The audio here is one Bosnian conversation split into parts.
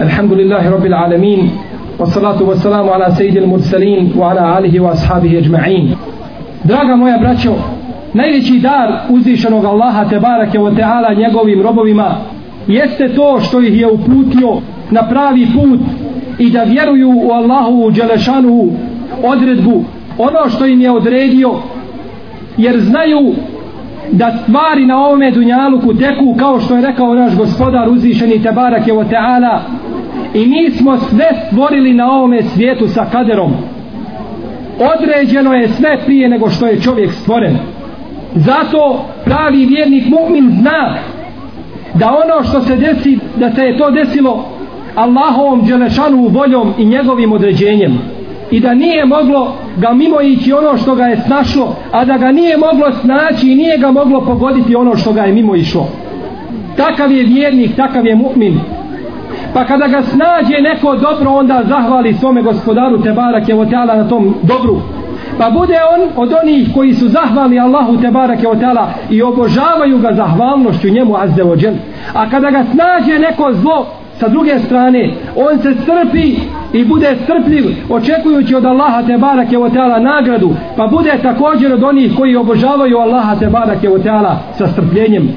الحمد لله رب العالمين والصلاة والسلام على سيد المرسلين وعلى آله وأصحابه أجمعين Draga moja braćo, najveći dar uzvišenog Allaha te barake o teala njegovim robovima jeste to što ih je uputio na pravi put i da vjeruju u Allahu Đelešanu odredbu ono što im je odredio jer znaju da stvari na ovome dunjaluku teku kao što je rekao naš gospodar uzvišeni Tebarak je o Teala i mi smo sve stvorili na ovome svijetu sa kaderom. Određeno je sve prije nego što je čovjek stvoren. Zato pravi vjernik mu'min zna da ono što se desi da se je to desilo Allahovom dželešanu voljom i njegovim određenjem i da nije moglo ga mimo ići ono što ga je snašlo a da ga nije moglo snaći i nije ga moglo pogoditi ono što ga je mimo išlo. Takav je vjernik takav je mu'min. Pa kada ga snađe neko dobro onda zahvali svome gospodaru Tebarak je Teala na tom dobru. Pa bude on od onih koji su zahvali Allahu Tebarak je Teala i obožavaju ga zahvalnošću njemu azze a kada ga snađe neko zlo sa druge strane on se strpi i bude strpljiv očekujući od Allaha te barake o teala nagradu pa bude također od onih koji obožavaju Allaha te barake o teala sa strpljenjem.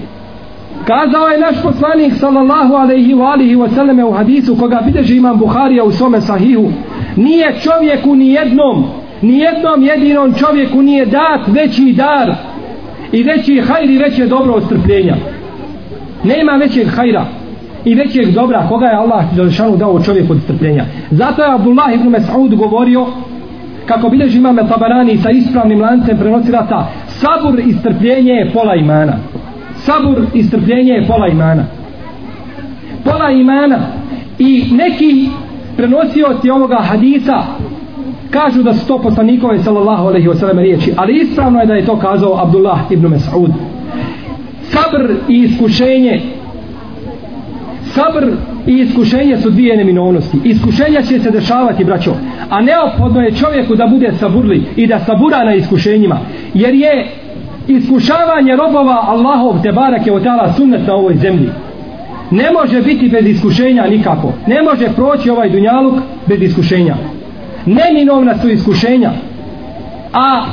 Kazao je naš poslanik sallallahu alaihi wa alihi wa sallame u hadisu koga bideži imam Buharija u svome sahihu nije čovjeku ni jednom ni jednom jedinom čovjeku nije dat veći dar i veći hajr i veće dobro od strpljenja. Nema većeg hajra i većeg dobra koga je Allah Đelešanu dao čovjeku od strpljenja. Zato je Abdullah ibn Mas'ud govorio kako bilježi imame Tabarani sa ispravnim lancem prenosilata sabur i strpljenje je pola imana. Sabur i strpljenje je pola imana. Pola imana i neki prenosioci ovoga hadisa kažu da su to poslanikove sallallahu alaihi wa sallam riječi ali ispravno je da je to kazao Abdullah ibn Mas'ud sabr i iskušenje sabr i iskušenje su dvije neminovnosti. Iskušenja će se dešavati, braćo. A neophodno je čovjeku da bude saburli i da sabura na iskušenjima. Jer je iskušavanje robova Allahov te barake od tala sunnet na ovoj zemlji. Ne može biti bez iskušenja nikako. Ne može proći ovaj dunjaluk bez iskušenja. Neminovna su iskušenja. A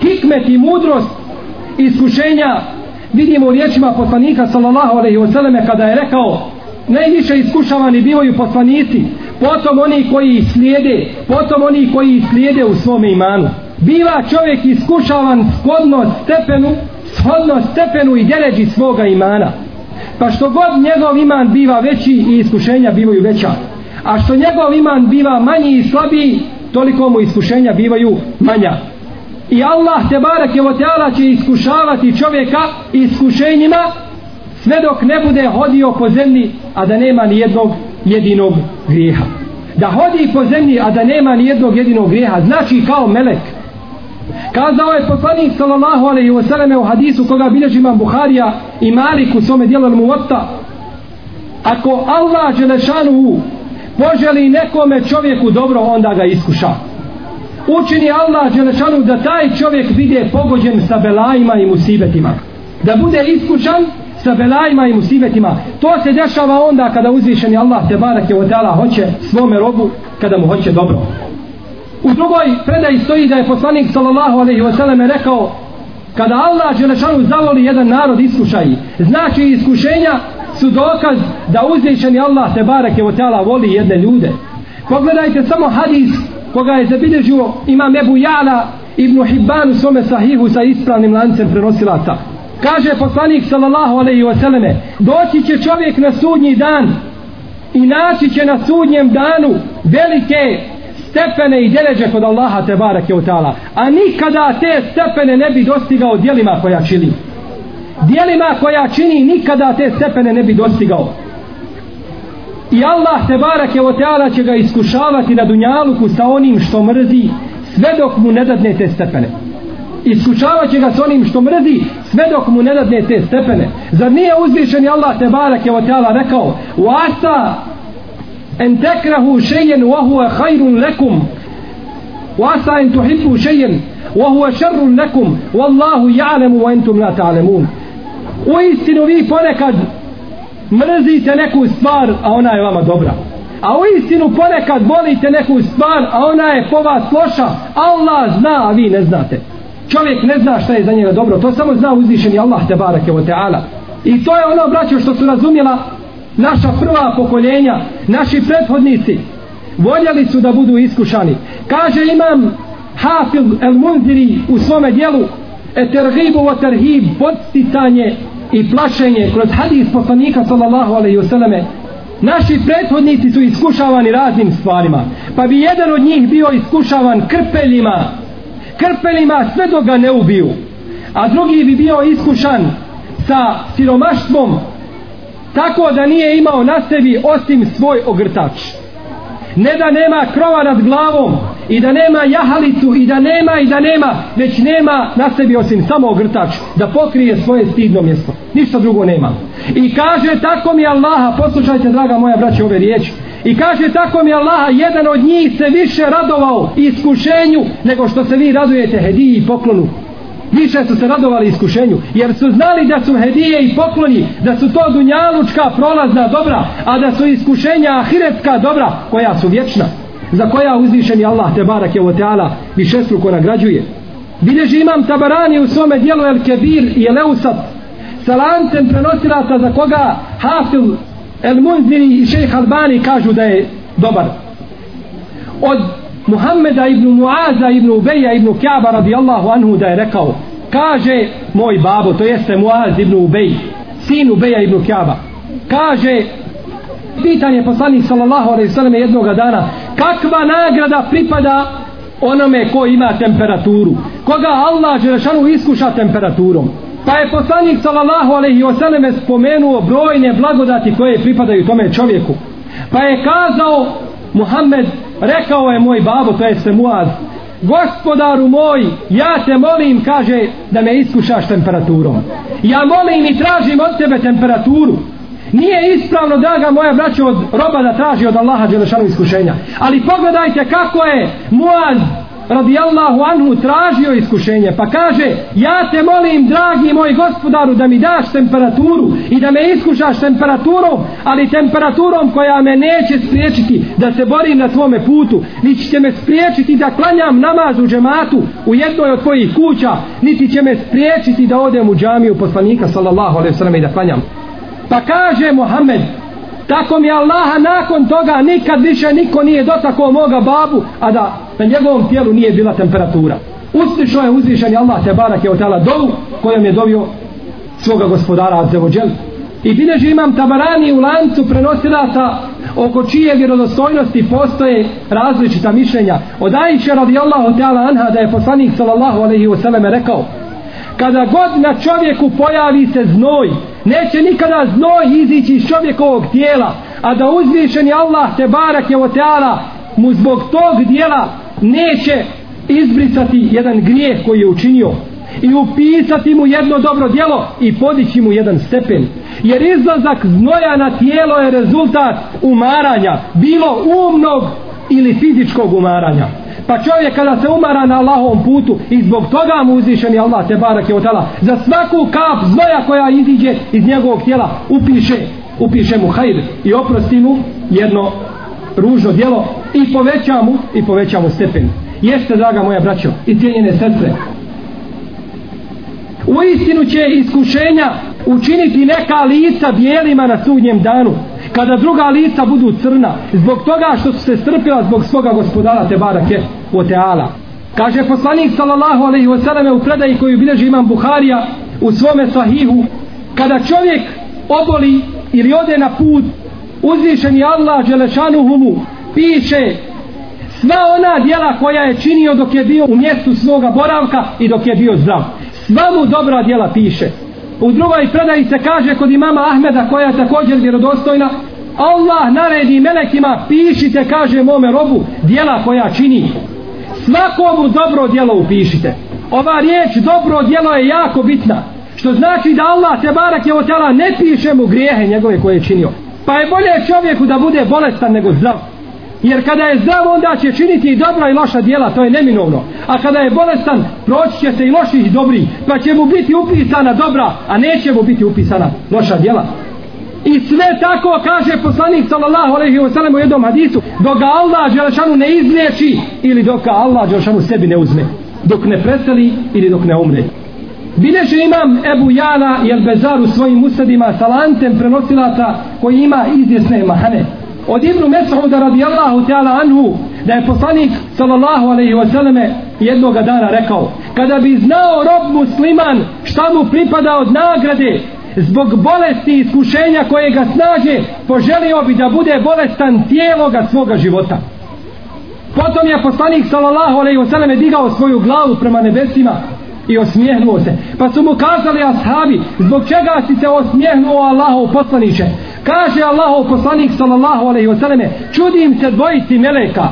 hikmet i mudrost iskušenja vidimo u riječima poslanika sallallahu alaihi selleme kada je rekao najviše iskušavani bivaju poslanici potom oni koji slijede potom oni koji slijede u svom imanu. Biva čovjek iskušavan shodno stepenu shodno stepenu i deređi svoga imana. Pa što god njegov iman biva veći i iskušenja bivaju veća. A što njegov iman biva manji i slabiji toliko mu iskušenja bivaju manja. I Allah te barek je će iskušavati čovjeka iskušenjima sve dok ne bude hodio po zemlji a da nema ni jednog jedinog grijeha. Da hodi po zemlji a da nema ni jednog jedinog grijeha znači kao melek. Kazao je poslanik sallallahu alejhi ve selleme u hadisu koga bilježi imam Buharija i Malik u svome djelu mu ako Allah dželešanu poželi nekome čovjeku dobro onda ga iskuša. Učini Allah dželešanu da taj čovjek vide pogođen sa belajima i musibetima. Da bude iskušan sa belajima i musibetima. To se dešava onda kada uzvišeni Allah te barak je od hoće svome robu kada mu hoće dobro. U drugoj predaji stoji da je poslanik sallallahu alaihi wa sallam rekao kada Allah Đelešanu zavoli jedan narod iskušaj znači iskušenja su dokaz da uzvišeni Allah te barak je od voli jedne ljude. Pogledajte samo hadis koga je zabilježio imam Ebu Jala ibn Hibban u svome sahihu sa ispravnim lancem prenosilaca. Kaže poslanik sallallahu alaihi ve selleme, doći će čovjek na sudnji dan i naći će na sudnjem danu velike stepene i deleže kod Allaha te barake u ta'ala. A nikada te stepene ne bi dostigao dijelima koja čini. Dijelima koja čini nikada te stepene ne bi dostigao. I Allah te barake u ta'ala će ga iskušavati na dunjaluku sa onim što mrzi sve dok mu ne dadne te stepene iskušavat će ga s onim što mrzi sve dok mu ne dadne te stepene. Zar nije uzvišen Allah te barak je otjala rekao u asa en tekrahu šejen wa huwa hajrun lekum u asa en tuhibbu šejen wa huwa šerrun lekum wallahu ja'lemu wa entum la ta'lemun u istinu vi ponekad mrzite neku stvar a ona je vama dobra. A u istinu ponekad volite neku stvar, a ona je po vas loša, Allah zna, a vi ne znate. Čovjek ne zna šta je za njega dobro, to samo zna uzvišeni Allah te barake o teala. I to je ono, braćo, što su razumjela naša prva pokoljenja, naši prethodnici. Voljeli su da budu iskušani. Kaže imam Hafil el Munziri u svome dijelu etergibu o terhib, podsticanje i plašenje kroz hadis poslanika sallallahu alaihi wasallame naši prethodnici su iskušavani raznim stvarima pa bi jedan od njih bio iskušavan krpeljima krpelima sve dok ga ne ubiju. A drugi bi bio iskušan sa siromaštvom tako da nije imao na sebi osim svoj ogrtač. Ne da nema krova nad glavom i da nema jahalicu i da nema i da nema već nema na sebi osim samo ogrtač da pokrije svoje stidno mjesto. Ništa drugo nema. I kaže tako mi Allaha poslušajte draga moja braća ove riječi i kaže tako mi Allaha jedan od njih se više radovao iskušenju nego što se vi radujete hediji i poklonu. Više su se radovali iskušenju jer su znali da su hedije i pokloni da su to dunjalučka prolazna dobra a da su iskušenja ahiretska dobra koja su vječna za koja uzvišeni Allah te barak je oteala višestruko nagrađuje. Bileži imam tabarani u svome dijelu El Kebir i El Eusat sa lancem prenosilaca za koga Hafil El Munziri i šejh Albani kažu da je dobar. Od Muhammeda ibn Muaza ibn Ubeja ibn Kjaba radijallahu anhu da je rekao kaže moj babo to jeste Muaz ibn Ubej sin Ubeja ibn Kjaba kaže pitanje poslanik sallallahu alaihi sallam jednoga dana kakva nagrada pripada onome ko ima temperaturu? Koga Allah Đelešanu iskuša temperaturom? Pa je poslanik sallallahu alaihi selleme spomenuo brojne blagodati koje pripadaju tome čovjeku. Pa je kazao Muhammed rekao je moj babo to jeste Muaz gospodaru moj ja te molim kaže da me iskušaš temperaturom. Ja molim i tražim od tebe temperaturu. Nije ispravno, draga moja braća, od roba da traži od Allaha Đelešanu iskušenja. Ali pogledajte kako je Muaz radijallahu anhu tražio iskušenje. Pa kaže, ja te molim, dragi moj gospodaru, da mi daš temperaturu i da me iskušaš temperaturom, ali temperaturom koja me neće spriječiti da se borim na tvome putu, niti će me spriječiti da klanjam namaz u džematu u jednoj od tvojih kuća, niti će me spriječiti da odem u džamiju poslanika sallallahu alaihi sallam i da klanjam. Pa kaže Muhammed, tako mi Allaha nakon toga nikad više niko nije dotakao moga babu, a da na njegovom tijelu nije bila temperatura. Uslišao je uzvišen Allah te barak je otala dovu kojom je dovio svoga gospodara Azevođel. I bileži imam tabarani u lancu prenosilaca oko čije vjerodostojnosti postoje različita mišljenja. Od Aisha radijallahu ta'ala anha da je poslanik sallallahu alaihi wasallam rekao kada god na čovjeku pojavi se znoj, neće nikada znoj izići iz čovjekovog tijela, a da uzvišeni Allah te barak je oteala, mu zbog tog dijela neće izbrisati jedan grijeh koji je učinio i upisati mu jedno dobro djelo i podići mu jedan stepen. Jer izlazak znoja na tijelo je rezultat umaranja, bilo umnog ili fizičkog umaranja. Pa čovjek kada se umara na Allahovom putu i zbog toga mu uzvišen je Allah te barak je od. Za svaku kap znoja koja iziđe iz njegovog tijela upiše, upiše mu hajr i oprosti mu jedno ružno djelo i poveća mu i poveća mu stepen. Jeste, draga moja braćo i cijenjene sestre, u istinu će iskušenja učiniti neka lica bijelima na sudnjem danu kada druga lica budu crna zbog toga što su se strpila zbog svoga gospodara te barake o teala. Kaže poslanik sallallahu alaihi wasallam u predaji koju bilježi imam Buharija u svome sahihu kada čovjek oboli ili ode na put uzvišeni Allah Đelešanuhumu piše sva ona dijela koja je činio dok je bio u mjestu svoga boravka i dok je bio zdrav. Sva mu dobra dijela piše u drugoj predaji se kaže kod imama Ahmeda koja je također vjerodostojna Allah naredi melekima pišite kaže mome robu dijela koja čini. Svakomu dobro dijelo upišite. Ova riječ dobro dijelo je jako bitna što znači da Allah te barak je otjela ne piše mu grijehe njegove koje je činio. Pa je bolje čovjeku da bude bolestan nego zdrav. Jer kada je zdrav onda će činiti i dobra i loša dijela, to je neminovno. A kada je bolestan, proći će se i loši i dobri, pa će mu biti upisana dobra, a neće mu biti upisana loša dijela. I sve tako kaže poslanik sallallahu alejhi ve sellem u jednom hadisu, dok ga Allah dželešanu ne izliječi ili dok ga Allah dželešanu sebi ne uzme, dok ne preseli ili dok ne umre. Bileže imam Ebu Jala i Elbezar u svojim usadima sa lancem prenosilaca koji ima izvjesne mahane. Od Ibnu Mesauda radijallahu ta'ala anhu da je poslanik sallallahu alaihi wa sallame jednoga dana rekao kada bi znao rob musliman šta mu pripada od nagrade zbog bolesti i iskušenja koje ga snaže poželio bi da bude bolestan cijeloga svoga života. Potom je poslanik sallallahu alaihi wa sallame digao svoju glavu prema nebesima i osmijehnuo se. Pa su mu kazali ashabi, zbog čega si se osmijehnuo Allahov poslaniće? Kaže Allahov poslanik sallallahu alaihi wasallam, čudim se dvojici meleka.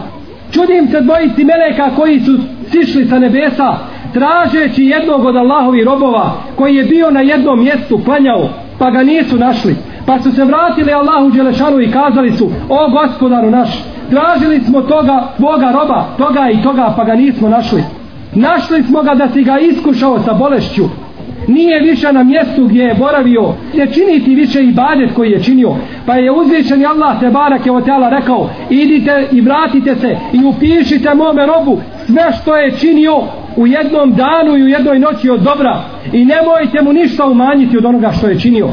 Čudim se dvojici meleka koji su sišli sa nebesa, tražeći jednog od Allahovi robova, koji je bio na jednom mjestu klanjao, pa ga nisu našli. Pa su se vratili Allahu Đelešanu i kazali su, o gospodaru naš, tražili smo toga, tvoga roba, toga i toga, pa ga nismo našli. Našli smo ga da si ga iskušao sa bolešću. Nije više na mjestu gdje je boravio. Ne čini ti više i badet koji je činio. Pa je uzvičen Allah te barak je od tela rekao idite i vratite se i upišite mome robu sve što je činio u jednom danu i u jednoj noći od dobra i nemojte mu ništa umanjiti od onoga što je činio.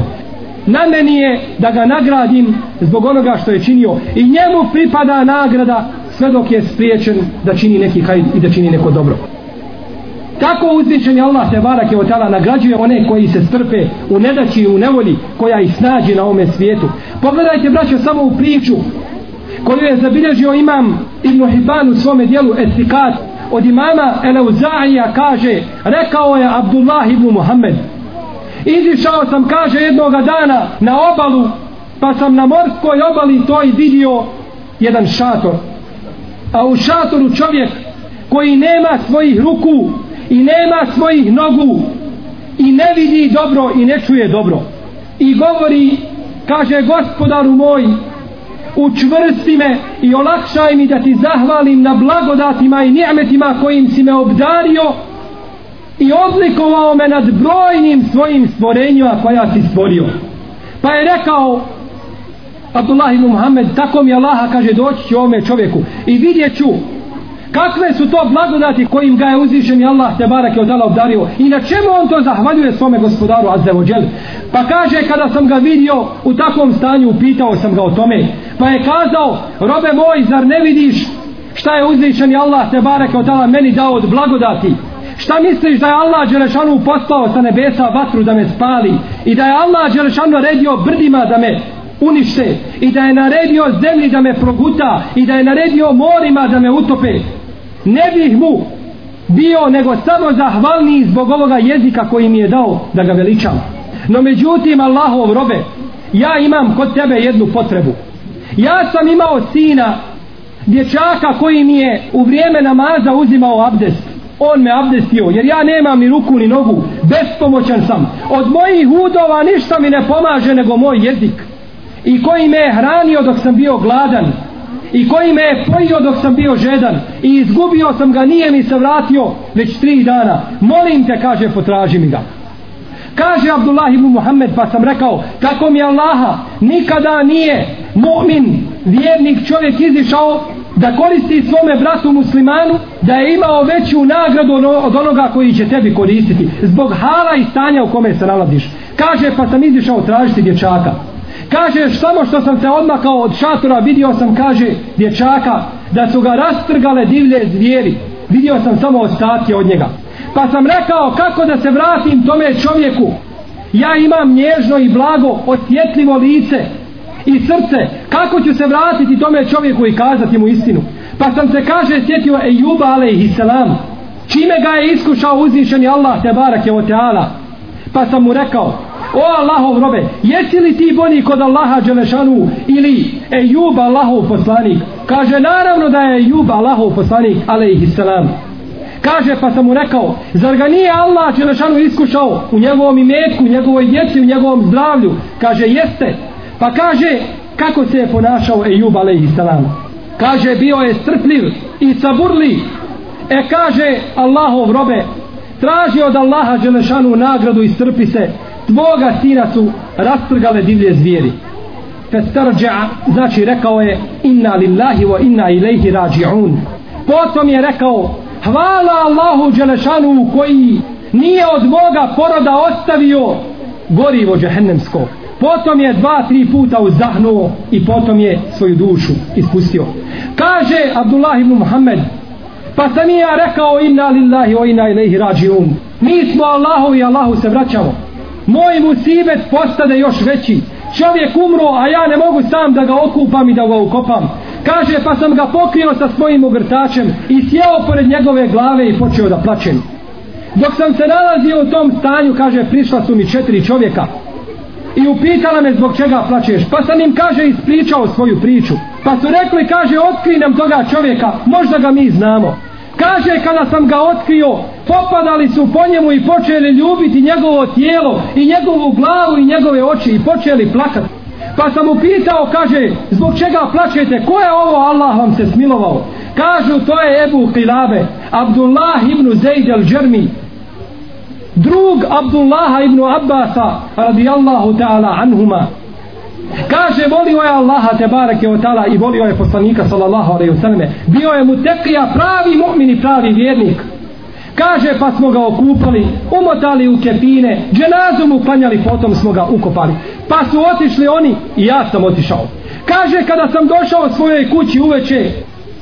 Na meni je da ga nagradim zbog onoga što je činio i njemu pripada nagrada sve dok je spriječen da čini neki hajd i da čini neko dobro. Tako uzvišen je Allah te barake od tala nagrađuje one koji se strpe u nedaći i u nevolji koja ih snađi na ovome svijetu. Pogledajte braćo samo u priču koju je zabilježio imam Ibn Hibban u svome dijelu Etikat od imama Eleuzaija kaže rekao je Abdullah ibn Muhammed izišao sam kaže jednoga dana na obalu pa sam na morskoj obali to i vidio jedan šator a u šatoru čovjek koji nema svojih ruku i nema svojih nogu. I ne vidi dobro i ne čuje dobro. I govori kaže gospodaru moj učvrsti me i olakšaj mi da ti zahvalim na blagodatima i nijemetima kojim si me obdario i oblikovao me nad brojnim svojim stvorenjima koja si stvorio. Pa je rekao Abdullah ibn Muhammed tako mi Allaha kaže doći ću ovome čovjeku i vidjet ću kakve su to blagodati kojim ga je uzvišen i Allah te barake od Allah obdario? I na čemu on to zahvaljuje svome gospodaru Azzevođel pa kaže kada sam ga vidio u takvom stanju upitao sam ga o tome. Pa je kazao robe moj zar ne vidiš šta je uzvišen i Allah te barake od Allah meni dao od blagodati? Šta misliš da je Allah Đelešanu poslao sa nebesa vatru da me spali i da je Allah Đelešanu naredio brdima da me unište i da je naredio zemlji da me proguta i da je naredio morima da me utope? Ne bih mu bio nego samo zahvalniji zbog ovoga jezika koji mi je dao da ga veličam. No međutim, Allahov robe, ja imam kod tebe jednu potrebu. Ja sam imao sina, dječaka koji mi je u vrijeme namaza uzimao abdest. On me abdestio, jer ja nemam ni ruku ni nogu, bespomoćan sam. Od mojih udova ništa mi ne pomaže nego moj jezik. I koji me je hranio dok sam bio gladan i koji me je pojio dok sam bio žedan i izgubio sam ga, nije mi se vratio već tri dana. Molim te, kaže, potraži mi ga. Kaže Abdullah ibn Muhammed, pa sam rekao, kako mi Allaha nikada nije mu'min, vjernik čovjek izišao da koristi svome bratu muslimanu, da je imao veću nagradu ono- od onoga koji će tebi koristiti, zbog hala i stanja u kome se nalaziš. Kaže, pa sam izišao tražiti dječaka. Kaže, samo što sam se odmakao od šatora, vidio sam, kaže, dječaka, da su ga rastrgale divlje zvijeri. Vidio sam samo ostatke od njega. Pa sam rekao, kako da se vratim tome čovjeku? Ja imam nježno i blago, osjetljivo lice i srce. Kako ću se vratiti tome čovjeku i kazati mu istinu? Pa sam se, kaže, sjetio Ejuba, alaihissalam. Čime ga je iskušao uzvišeni Allah, tebarak je o teala. Pa sam mu rekao, o Allahov robe, jesi li ti bolji kod Allaha Đelešanu ili Ejub Allahov poslanik? Kaže, naravno da je Ejub Allahov poslanik, alaihissalam. Kaže, pa sam mu rekao, zar ga nije Allah Đelešanu iskušao u njegovom imetku, u njegovoj djeci, u njegovom zdravlju? Kaže, jeste. Pa kaže, kako se je ponašao Ejub alaihissalam? Kaže, bio je strpljiv i saburli. E kaže, Allahov robe, traži od Allaha Đelešanu nagradu i strpi se tvoga sina su rastrgale divlje zvijeri. festarđa znači rekao je inna lillahi wa inna ilaihi rađi'un. Potom je rekao hvala Allahu Đelešanu koji nije od moga poroda ostavio gorivo džehennemsko. Potom je dva, tri puta uzdahnuo i potom je svoju dušu ispustio. Kaže Abdullah ibn Muhammed pa sam i ja rekao inna lillahi wa inna ilaihi rađi'un. Mi smo Allahu i Allahu se vraćamo moj musibet postade još veći. Čovjek umro a ja ne mogu sam da ga okupam i da ga ukopam. Kaže pa sam ga pokrio sa svojim ogrtačem i sjeo pored njegove glave i počeo da plačem. Dok sam se nalazio u tom stanju kaže prišla su mi četiri čovjeka. I upitala me zbog čega plačeš. Pa sam im kaže ispričao svoju priču. Pa su rekli kaže otkri nam toga čovjeka možda ga mi znamo kaže kada sam ga otkrio popadali su po njemu i počeli ljubiti njegovo tijelo i njegovu glavu i njegove oči i počeli plakati. Pa sam mu pitao kaže zbog čega plačete? Ko je ovo Allah vam se smilovao? Kažu to je Ebu Hilabe Abdullah ibn Zaid al-đermi, drug Abdullaha ibn Abbasa radijallahu ta'ala anhuma kaže volio je Allaha te bareke o tala i volio je poslanika sallallahu alaihi vseleme. bio je mu tekija pravi mu'min i pravi vjernik. Kaže pa smo ga okupali umotali u kepine dženazu mu klanjali potom smo ga ukopali. Pa su otišli oni i ja sam otišao. Kaže kada sam došao svojoj kući uveče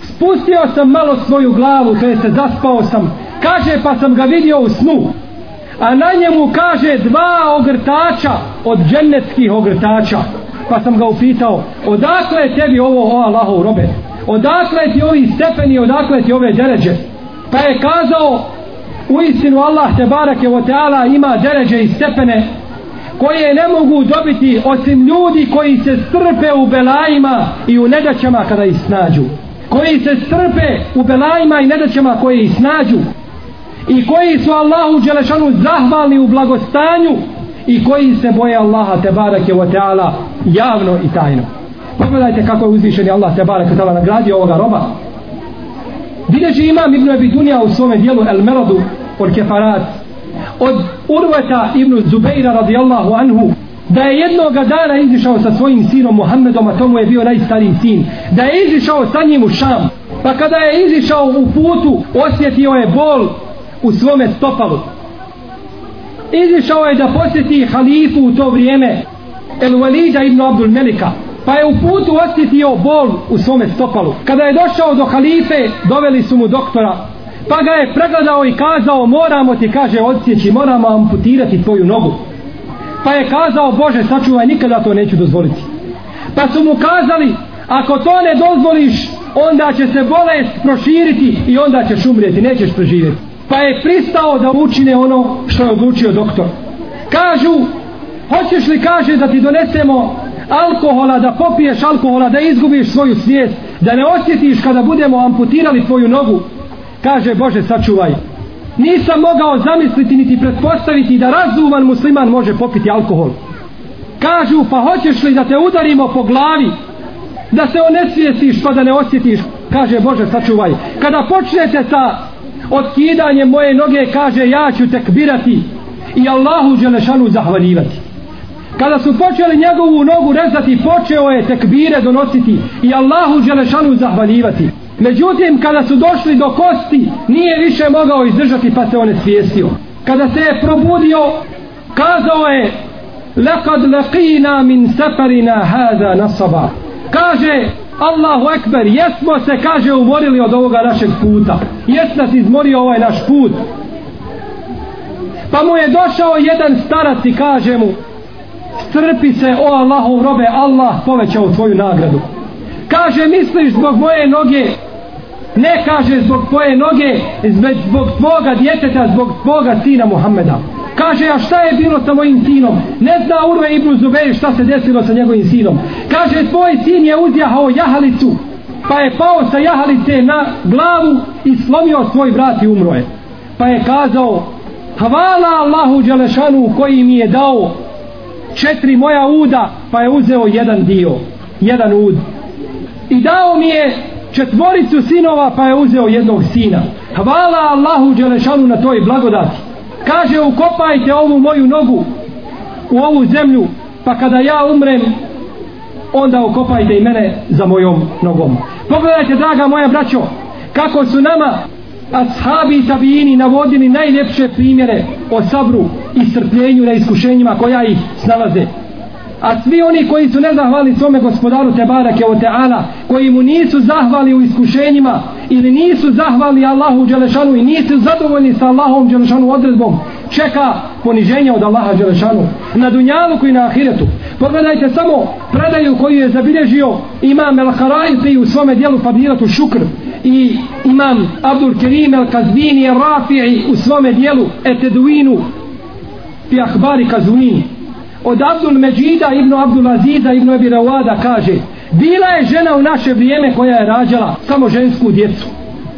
spustio sam malo svoju glavu to se zaspao sam. Kaže pa sam ga vidio u snu. A na njemu kaže dva ogrtača od džennetskih ogrtača pa sam ga upitao odakle je tebi ovo o Allahov robe? Odakle ti ovi stepeni odakle ti ove deređe? Pa je kazao u istinu Allah te barake o teala ima deređe i stepene koje ne mogu dobiti osim ljudi koji se strpe u belajima i u nedaćama kada ih snađu. Koji se strpe u belajima i nedaćama koje ih snađu. I koji su Allahu Đelešanu zahvalni u blagostanju i koji se boje Allaha te barake wa teala javno i tajno. Pogledajte kako je uzvišeni Allah te barake o teala nagradio ovoga roba. Bileži imam Ibn Abi Dunja u svome dijelu El Meradu od Kefarat od Urveta Ibn Zubeira radijallahu anhu da je jednog dana izišao sa svojim sinom Muhammedom a tomu je bio najstariji sin da je izišao sa njim u Šam pa kada je izišao u putu osjetio je bol u svome stopalu izišao je da posjeti halifu u to vrijeme El Walida ibn Abdul Melika pa je u putu osjetio bol u svome stopalu. Kada je došao do halife doveli su mu doktora pa ga je pregledao i kazao moramo ti kaže odsjeći moramo amputirati tvoju nogu. Pa je kazao Bože sačuvaj nikada to neću dozvoliti. Pa su mu kazali ako to ne dozvoliš onda će se bolest proširiti i onda ćeš umrijeti nećeš preživjeti pa je pristao da učine ono što je odlučio doktor. Kažu hoćeš li kaže da ti donesemo alkohola da popiješ alkohola da izgubiš svoju svijest da ne osjetiš kada budemo amputirali tvoju nogu? Kaže Bože sačuvaj. Nisam mogao zamisliti niti pretpostaviti da razuman musliman može popiti alkohol. Kažu pa hoćeš li da te udarimo po glavi? Da se onesvijestiš pa da ne osjetiš? Kaže Bože sačuvaj. Kada počnete sa otkidanje moje noge kaže ja ću tekbirati i Allahu Đelešanu zahvaljivati kada su počeli njegovu nogu rezati počeo je tekbire donositi i Allahu Đelešanu zahvaljivati Međutim, kada su došli do kosti, nije više mogao izdržati pa se on je svijestio. Kada se je probudio, kazao je Lekad laqina min safarina hada nasaba. Kaže Allahu Ekber, jesmo se, kaže, umorili od ovoga našeg puta. Jes nas izmorio ovaj naš put. Pa mu je došao jedan starac i kaže mu strpi se, o Allahu robe, Allah povećao tvoju nagradu. Kaže, misliš zbog moje noge ne kaže zbog tvoje noge zbog tvoga djeteta zbog tvoga sina Muhammeda kaže a šta je bilo sa mojim sinom? Ne zna Urve ibn Zubeir šta se desilo sa njegovim sinom. Kaže tvoj sin je uzjahao jahalicu pa je pao sa jahalice na glavu i slomio svoj brat i umro je. Pa je kazao hvala Allahu Đelešanu koji mi je dao četiri moja uda pa je uzeo jedan dio jedan ud. I dao mi je četvoricu sinova pa je uzeo jednog sina. Hvala Allahu Đelešanu na toj blagodati kaže ukopajte ovu moju nogu u ovu zemlju pa kada ja umrem onda ukopajte i mene za mojom nogom. Pogledajte, draga moja braćo, kako su nama ashabi i tabijini navodili najljepše primjere o sabru i strpljenju na iskušenjima koja ih snalaze. A svi oni koji su nezahvali svome gospodaru Tebarake o Teala, koji mu nisu zahvali u iskušenjima ili nisu zahvali Allahu Đelešanu i nisu zadovoljni sa Allahom Đelešanu odredbom, čeka poniženje od Allaha Đelešanu na dunjalu i na ahiretu. Pogledajte samo predaju koju je zabilježio imam El Harajti u svome dijelu Fadilatu Šukr i imam Abdul Kerim El Kazvini El Rafi'i u svome dijelu Eteduinu fi Ahbari Kazvini od Abdul Međida ibn Abdul Aziza ibn Abi Rawada kaže bila je žena u naše vrijeme koja je rađala samo žensku djecu.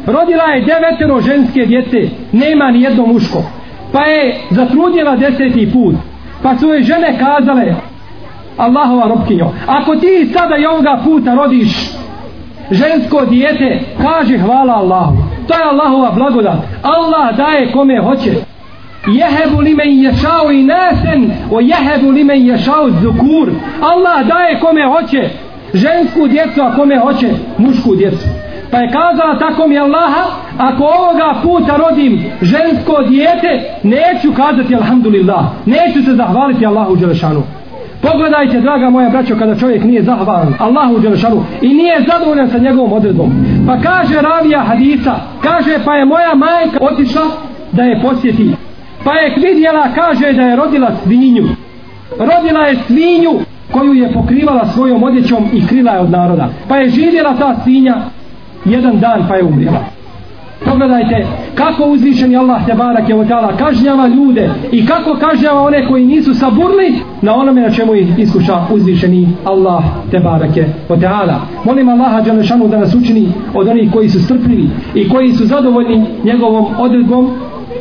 Rodila je devetero ženske djece nema ni jedno muško. Pa je zatrudnjela deseti put. Pa su je žene kazale Allahova robkinjo ako ti sada i ovoga puta rodiš žensko dijete kaže hvala Allahu. To je Allahova blagodat. Allah daje kome hoće jehebu li men ješao i nasen o jehebu li men ješao zukur Allah daje kome hoće žensku djecu a kome hoće mušku djecu pa je kazala tako mi Allaha ako ovoga puta rodim žensko dijete neću kazati alhamdulillah neću se zahvaliti Allahu Đelešanu Pogledajte, draga moja braćo, kada čovjek nije zahvalan Allahu Đelešanu i nije zadovoljan sa njegovom odredbom. Pa kaže ravija hadisa, kaže pa je moja majka otišla da je posjeti. Pa je vidjela, kaže da je rodila svinju. Rodila je svinju koju je pokrivala svojom odjećom i krila je od naroda. Pa je živjela ta svinja jedan dan pa je umrijela. Pogledajte kako uzvišeni Allah te barak je otala kažnjava ljude i kako kažnjava one koji nisu saburli na onome na čemu ih iskuša uzvišeni Allah te barak je otala. Molim Allaha Đalešanu da nas učini od onih koji su strpljivi i koji su zadovoljni njegovom odredbom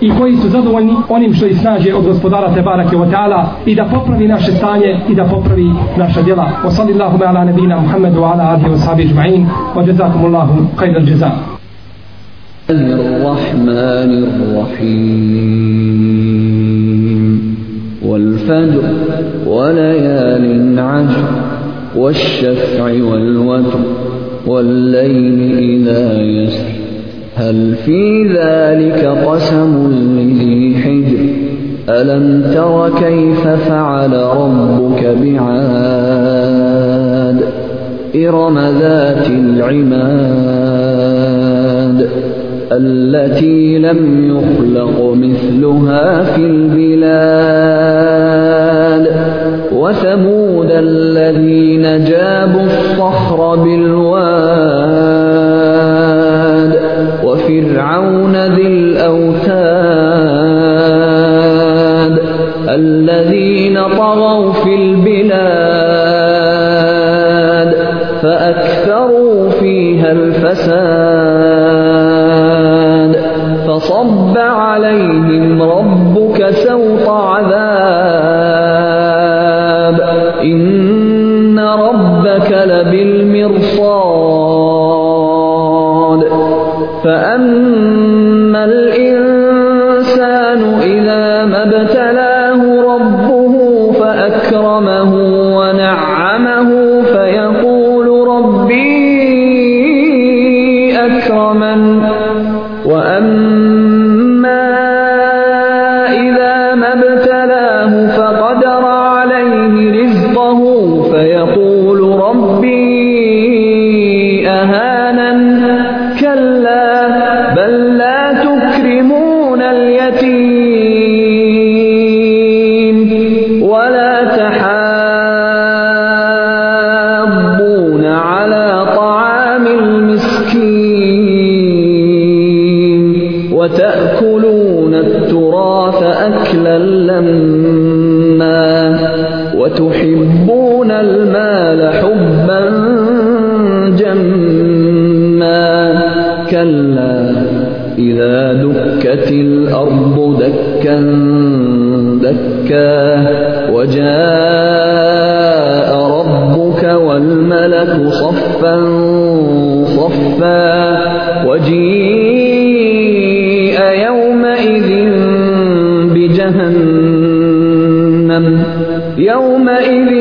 i koji su zadovoljni onim što ih snaže od gospodara te barake wa ta'ala i da popravi naše stanje i da popravi naša djela. Wa sallallahu ala nebina Muhammedu ala alihi wa sahabi žma'in wa jazakumullahu khayra al-jaza. الرحمن الرحيم والفجر وليال عشر والشفع والوتر والليل إذا يسر هل في ذلك قسم لذي حجر؟ ألم تر كيف فعل ربك بعاد؟ إرم ذات العماد التي لم يخلق مثلها في البلاد. وثمود الذين جابوا الصخر بالواد فرعون دكا وجاء ربك والملك صفا صفا وجيء يومئذ بجهنم يومئذ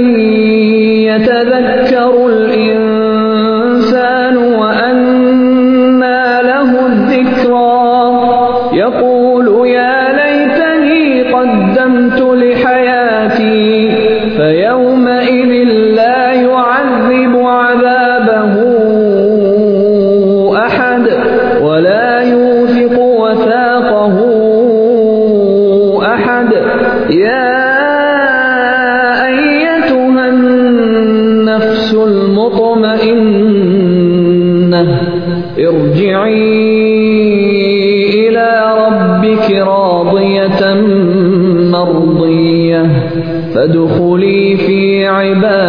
يتذكر فادخلي في عبادي.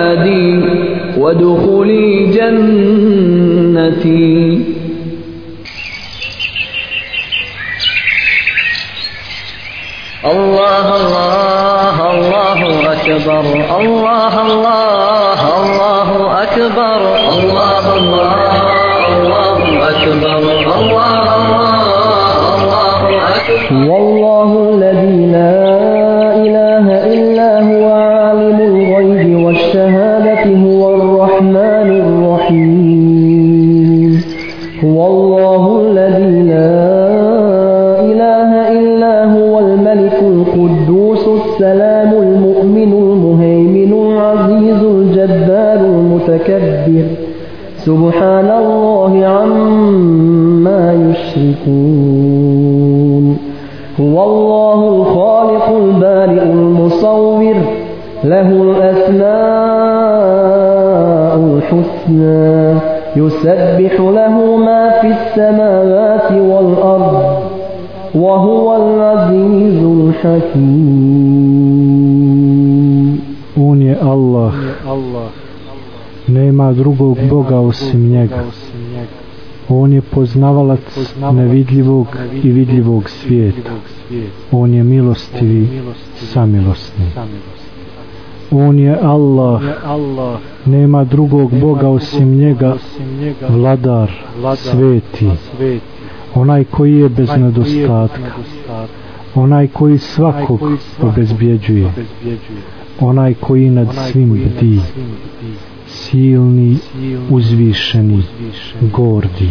هو الله الذي لا إله إلا هو الملك القدوس السلام المؤمن المهيمن العزيز الجبار المتكبر. سبحان الله عما يشركون. هو الله الخالق البارئ المصور. له الأسماء الحسنى. يسبح له ما في السماوات والأرض وهو العزيز الحكيم On je Allah. Nema drugog Boga osim njega. On je poznavalac nevidljivog i vidljivog svijeta. On je milostivi, samilosni. On je Allah. Nema drugog Boga osim njega, vladar, sveti. Onaj koji je bez nedostatka. Onaj koji svakog obezbjeđuje. Onaj koji nad svim bdi. Silni, uzvišeni, gordi.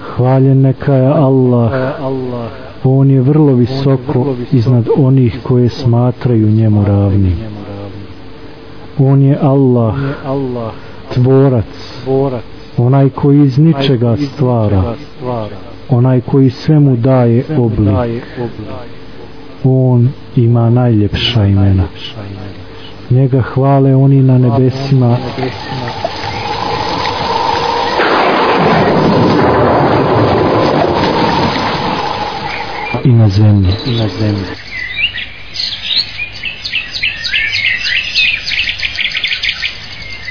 Hvaljen neka je Allah. On je vrlo visoko iznad onih koje smatraju njemu ravni. On je Allah, tvorac, onaj koji iz ničega stvara, onaj koji svemu daje oblik. On ima najljepša imena. Njega hvale oni na nebesima. I na zemlji. I na zemlji.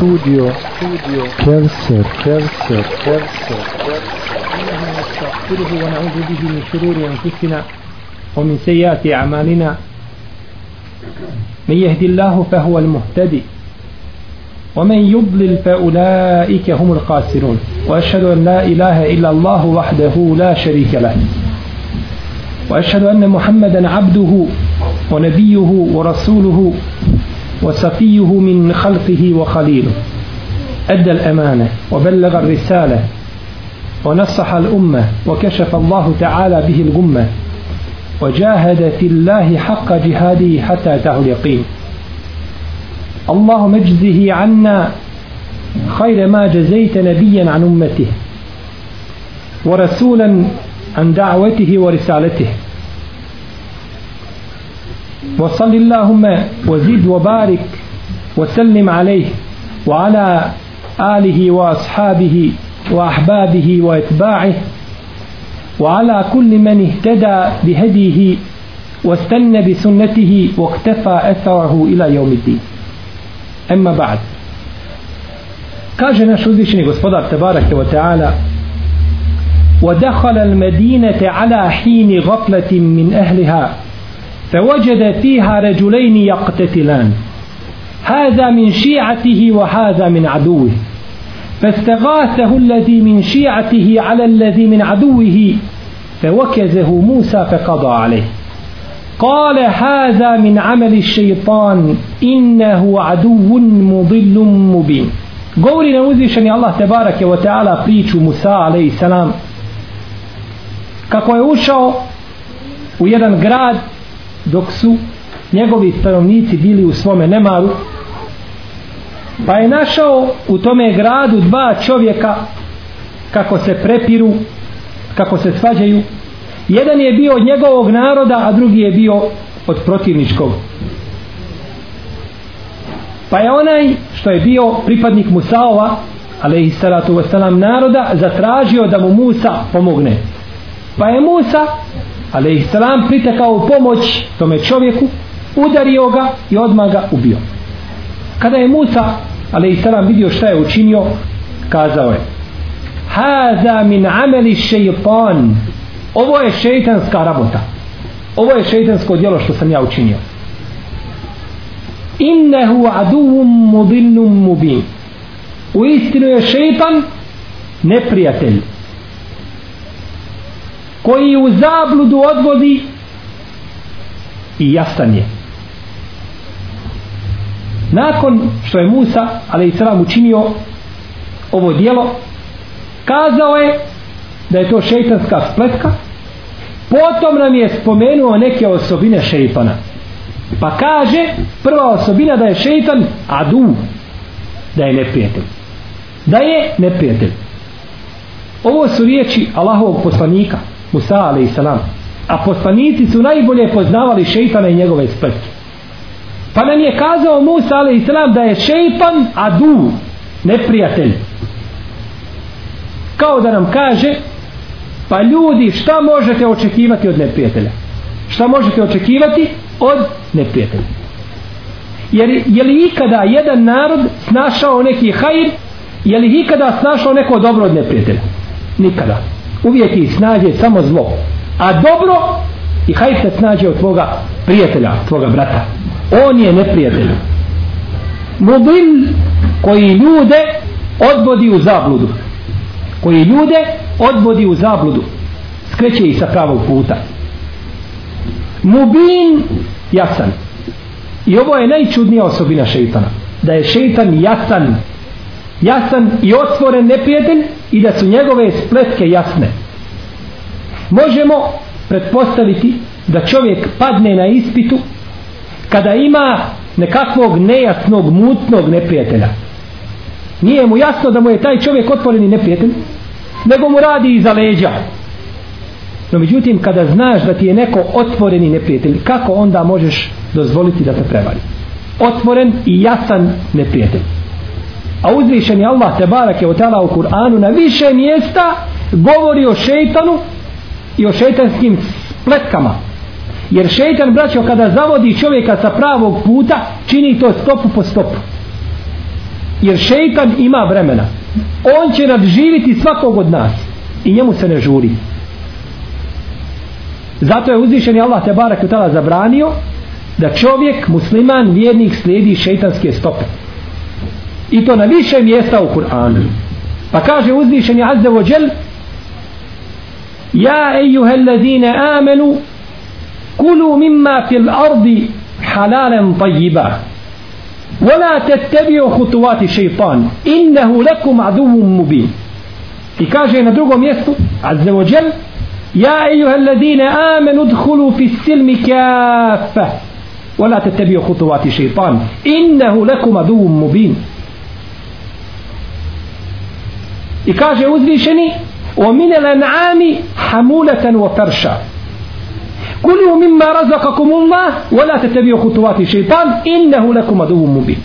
Studio, studio, studio, Kevser, Kevser, Kevser, نستغفره ونعوذ به من شرور أنفسنا ومن سيئات أعمالنا. من يهدي الله فهو المهتدي ومن يضلل فأولئك هم الخاسرون. وأشهد أن لا إله إلا الله وحده لا شريك له. وأشهد أن محمدا عبده ونبيه ورسوله. وصفيه من خلقه وخليله. أدى الأمانة وبلغ الرسالة ونصح الأمة وكشف الله تعالى به الغمة وجاهد في الله حق جهاده حتى أتاه اليقين. اللهم اجزه عنا خير ما جزيت نبيا عن أمته ورسولا عن دعوته ورسالته. وصل اللهم وزد وبارك وسلم عليه وعلى آله وأصحابه وأحبابه وإتباعه وعلى كل من اهتدى بهديه واستنى بسنته واكتفى أثره إلى يوم الدين. أما بعد. kaže naš uzvišeni gospodar tebarake wa ودخل المدينة على حين غفلة من أهلها. فوجد فيها رجلين يقتتلان. هذا من شيعته وهذا من عدوه. فاستغاثه الذي من شيعته على الذي من عدوه فوكزه موسى فقضى عليه. قال هذا من عمل الشيطان إنه عدو مضل مبين. govori na uzvišeni Allah tebarake wa priču Musa alaihi salam kako je ušao dok su njegovi stanovnici bili u svome nemaru pa je našao u tome gradu dva čovjeka kako se prepiru kako se svađaju. Jedan je bio od njegovog naroda a drugi je bio od protivničkog. Pa je onaj što je bio pripadnik Musaova alaihi salatu wasalam naroda zatražio da mu Musa pomogne. Pa je Musa ali ih selam pritekao u pomoć tome čovjeku udario ga i odmah ga ubio. Kada je Musa ali ih selam vidio šta je učinio kazao je haza min ameli šeitan. Ovo je šeitanska rabota. Ovo je šeitansko djelo što sam ja učinio. Innehu aduvum mudillum mubin. U istinu je šeitan neprijatelj koji u zabludu odvodi i jasan je. Nakon što je Musa ali i sram učinio ovo dijelo kazao je da je to šeitanska spletka potom nam je spomenuo neke osobine šeitana. Pa kaže prva osobina da je šeitan adu da je neprijatelj. Da je neprijatelj. Ovo su riječi Allahovog poslanika. Musa alaih salam. A poslanici su najbolje poznavali šeitana i njegove spletke pa nam je kazao Musa alaih salam da je šeitan adu neprijatelj. Kao da nam kaže pa ljudi šta možete očekivati od neprijatelja? Šta možete očekivati od neprijatelja? Jer je li ikada jedan narod snašao neki hajr? Je li ikada snašao neko dobro od neprijatelja? Nikada uvijek ih snađe samo zlo. A dobro i hajr se snađe od tvoga prijatelja tvoga brata. On je neprijatelj. Mudil koji ljude odvodi u zabludu. Koji ljude odvodi u zabludu. Skreće ih sa pravog puta. Mubin jasan. I ovo je najčudnija osobina šeitana. Da je šeitan jasan. Jasan i otvoren neprijatelj i da su njegove spletke jasne. Možemo pretpostaviti da čovjek padne na ispitu kada ima nekakvog nejasnog mutnog neprijatelja. Nije mu jasno da mu je taj čovjek otvoreni neprijatelj nego mu radi iza leđa. No međutim kada znaš da ti je neko otvoreni neprijatelj kako onda možeš dozvoliti da te prevari? Otvoren i jasan neprijatelj a uzvišen je Allah te barake u tala u Kur'anu na više mjesta govori o šeitanu i o šeitanskim spletkama jer šeitan braćo kada zavodi čovjeka sa pravog puta čini to stopu po stopu. Jer šeitan ima vremena. On će nadživiti svakog od nas i njemu se ne žuri. Zato je uzvišen Allah te barak utala zabranio da čovjek, musliman, vjernik slijedi šeitanske stope. I to na više mjesta u Kur'anu pa kaže uzvišen je Azza wa Jal Ja ejuha allazine amenu kulu mimma fil ardi halalan tajiba ولا تتبعوا خطوات الشيطان إنه لكم عدو مبين i kaže na drugom mjestu azza wa jal ja ejuha alladine amenu dhulu fi silmi kafa ولا تتبعوا خطوات الشيطان إنه لكم عدو مبين i kaže uzvišeni ومن الأنعام حمولة وفرشا كلوا مما رزقكم الله ولا تتبعوا خطوات الشيطان إنه لكم عدو مبين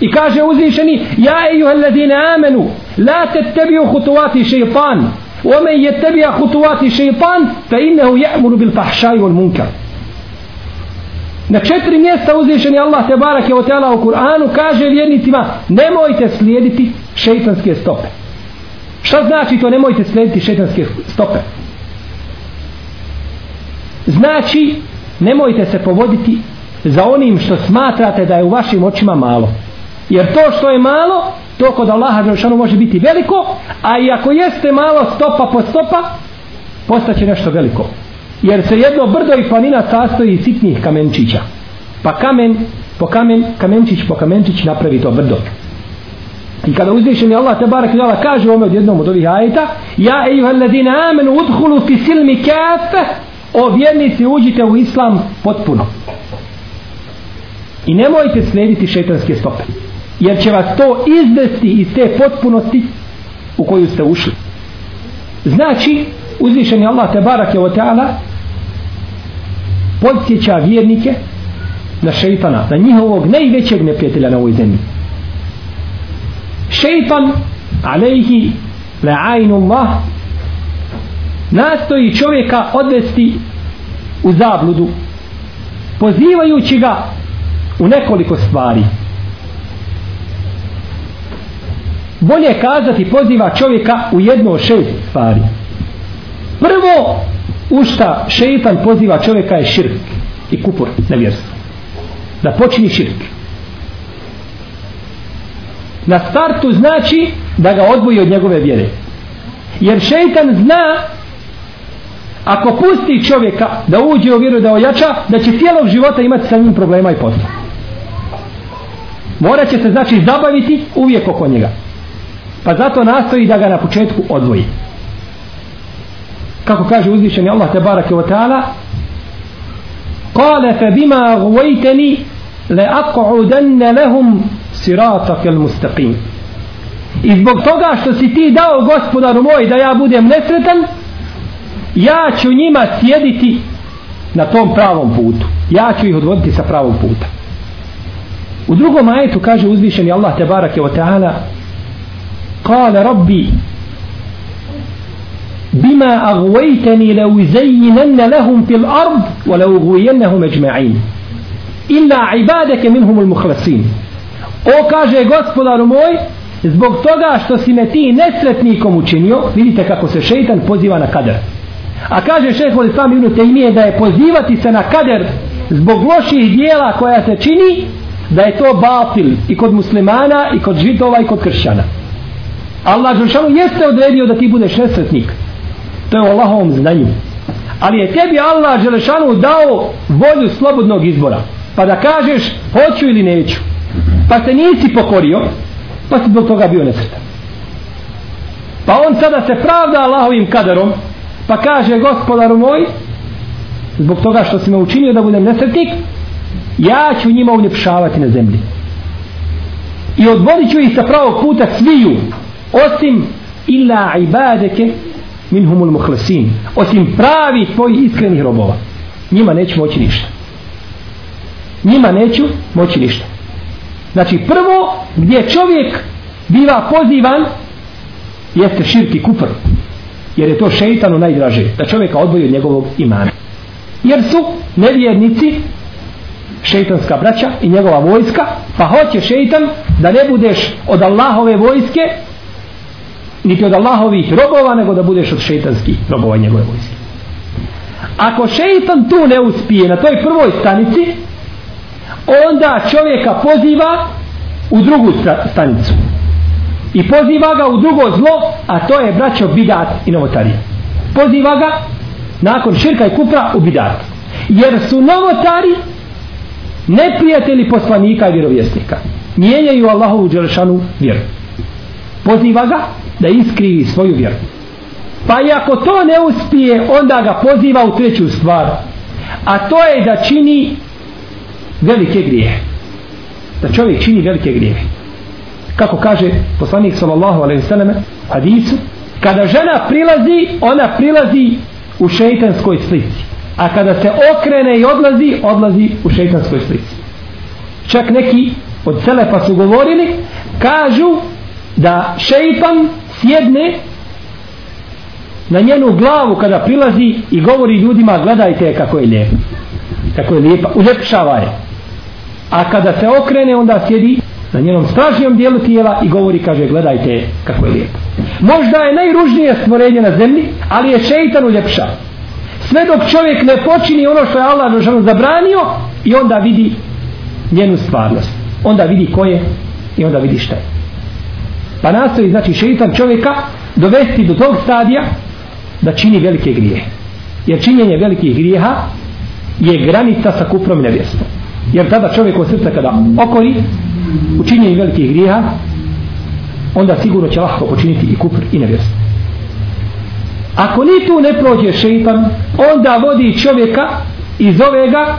I kaže uzvišeni Ja ejuha alladine amenu La tettabiu hutuati šeitan Ome je tebija hutuati šeitan Fa innehu ja'muru bil fahšaj wal munkar Na četiri mjesta uzvišeni Allah te barake o teala u Kur'anu kaže vjernicima nemojte slijediti šeitanske stope. Šta znači to nemojte slediti šetanske stope? Znači nemojte se povoditi za onim što smatrate da je u vašim očima malo. Jer to što je malo, to kod Allaha Đelšanu može biti veliko, a i ako jeste malo stopa po stopa, postaće nešto veliko. Jer se jedno brdo i planina sastoji iz sitnih kamenčića. Pa kamen po kamen, kamenčić po kamenčić napravi to brdo. I kada uzvišeni Allah te barek dala kaže ome od jednom od ovih ajeta Ja ejuha ladina amenu udhulu fi silmi kafe. O vjernici uđite u islam potpuno. I nemojte slijediti šetanske stope jer će vas to izvesti iz te potpunosti u koju ste ušli. Znači uzvišen je Allah tebarak je o teala podsjeća vjernike na šeitana na njihovog najvećeg neprijatelja na ovoj zemlji šeitan alejhi la'ajnu Allah nastoji čovjeka odvesti u zabludu pozivajući ga u nekoliko stvari. Bolje kazati poziva čovjeka u jedno od šest stvari. Prvo u šta šeitan poziva čovjeka je širk i kupor nevjerstvo. Da počini širk na startu znači da ga odvoji od njegove vjere. Jer šeitan zna ako pusti čovjeka da uđe u vjeru da ojača da će cijelog života imati sa njim problema i posla. Morat će se znači zabaviti uvijek oko njega. Pa zato nastoji da ga na početku odvoji. Kako kaže uzvišeni Allah te barake wa ta'ala Kale fe bima guvejteni le ak'udanne lehum siratake il mustaqim. I zbog toga što si ti dao gospodaru moj da ja budem nesretan, ja ću njima sjediti na tom pravom putu. Ja ću ih odvoditi sa pravog puta. U drugom ajetu kaže uzvišeni Allah te barake wa ta'ala قال ربي بما أغويتني لو زينن لهم في الأرض ولو غوينهم أجمعين إلا عبادك منهم المخلصين O kaže gospodaru moj zbog toga što si me ti nesretnikom učinio vidite kako se šeitan poziva na kader a kaže šeho li sam ibn Tejmije da je pozivati se na kader zbog loših dijela koja se čini da je to batil i kod muslimana i kod židova i kod kršćana Allah Žešanu jeste odredio da ti budeš nesretnik. To je u Allahovom znanju. Ali je tebi Allah Želešanu dao volju slobodnog izbora. Pa da kažeš hoću ili neću. Pa se nisi pokorio. Pa si zbog toga bio nesretan. Pa on sada se pravda Allahovim kaderom. Pa kaže gospodaru moj zbog toga što si me učinio da budem nesretnik ja ću njima uljepšavati na zemlji. I odvodit ću ih sa pravog puta sviju osim illa ibadeke minhumul muhlasin osim pravi tvoji iskrenih robova njima neću moći ništa njima neću moći ništa znači prvo gdje čovjek biva pozivan jeste širki kufr jer je to šeitanu najdraže da čovjeka odvoji od njegovog imana jer su nevjernici šeitanska braća i njegova vojska pa hoće šeitan da ne budeš od Allahove vojske niti od Allahovih robova, nego da budeš od šeitanskih robova njegove vojske. Ako šeitan tu ne uspije na toj prvoj stanici, onda čovjeka poziva u drugu stanicu. I poziva ga u drugo zlo, a to je braćo bidat i novotarija. Poziva ga nakon širka i kupra u bidat. Jer su novotari neprijatelji poslanika i vjerovjesnika. Mijenjaju Allahovu dželešanu vjeru. Poziva ga da iskrivi svoju vjeru. Pa i ako to ne uspije, onda ga poziva u treću stvar. A to je da čini velike grijehe. Da čovjek čini velike grijehe. Kako kaže poslanik sallallahu alejhi ve selleme hadisu, kada žena prilazi, ona prilazi u šejtanskoj slici. A kada se okrene i odlazi, odlazi u šejtanskoj slici. Čak neki od Selefa su govorili, kažu da šeitan sjedne na njenu glavu kada prilazi i govori ljudima gledajte kako je lijep kako je lijepa, uljepšava je. A kada se okrene, onda sjedi na njenom stražnjom dijelu tijela i govori, kaže, gledajte kako je lijepo. Možda je najružnije stvorenje na zemlji, ali je šeitan uljepša. Sve dok čovjek ne počini ono što je Allah Žešanu zabranio i onda vidi njenu stvarnost. Onda vidi ko je i onda vidi šta je. Pa nastoji, znači, šeitan čovjeka dovesti do tog stadija da čini velike grijehe. Jer činjenje velikih grijeha je granica sa kuprom nevjestom. Jer tada čovjek od srca kada okori u činjenju velikih grijeha, onda sigurno će lahko počiniti i kupr i nevjerstvo. Ako ni tu ne prođe šeitan, onda vodi čovjeka i zove ga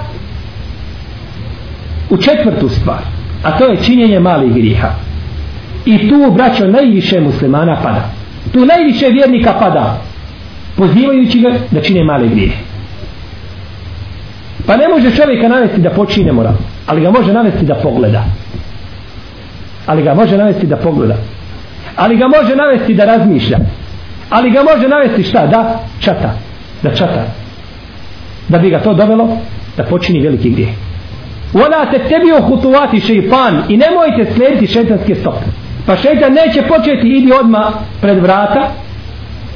u četvrtu stvar, a to je činjenje malih grijeha. I tu, braćo, najviše muslimana pada. Tu najviše vjernika pada, pozivajući ga da čine male grijehe. Pa ne može čovjeka navesti da počine moral, ali ga može navesti da pogleda. Ali ga može navesti da pogleda. Ali ga može navesti da razmišlja. Ali ga može navesti šta? Da čata. Da čata. Da bi ga to dovelo da počini veliki grijeh. Ona te tebi ohutuvati šeipan i nemojte slijediti šeitanske stope. Pa šeitan neće početi idi odma pred vrata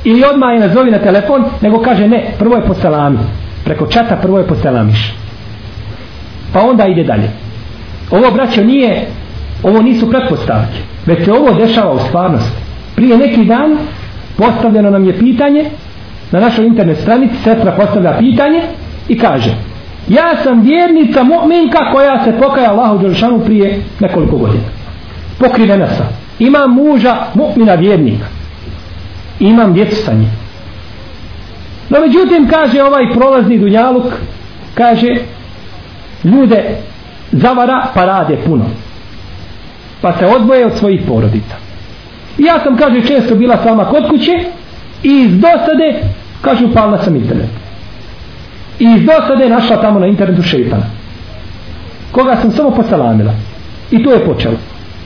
ili odma je nazovi na telefon, nego kaže ne, prvo je po salami. Preko čata prvo je poselamiš. Pa onda ide dalje. Ovo braćo nije, ovo nisu pretpostavke, već se ovo dešava u stvarnosti. Prije neki dan postavljeno nam je pitanje na našoj internet stranici, sestra postavlja pitanje i kaže ja sam vjernica mu'minka koja se pokaja Allahu Đelšanu prije nekoliko godina. Pokrivena sam. Imam muža mu'mina vjernika. Imam djecu sa njim. No međutim kaže ovaj prolazni dunjaluk kaže ljude zavara pa rade puno. Pa se odvoje od svojih porodica. I ja sam kaže često bila sama kod kuće i iz dosade kažu upalna sam internet. I iz dosade našla tamo na internetu šeitana. Koga sam samo posalamila. I to je počelo.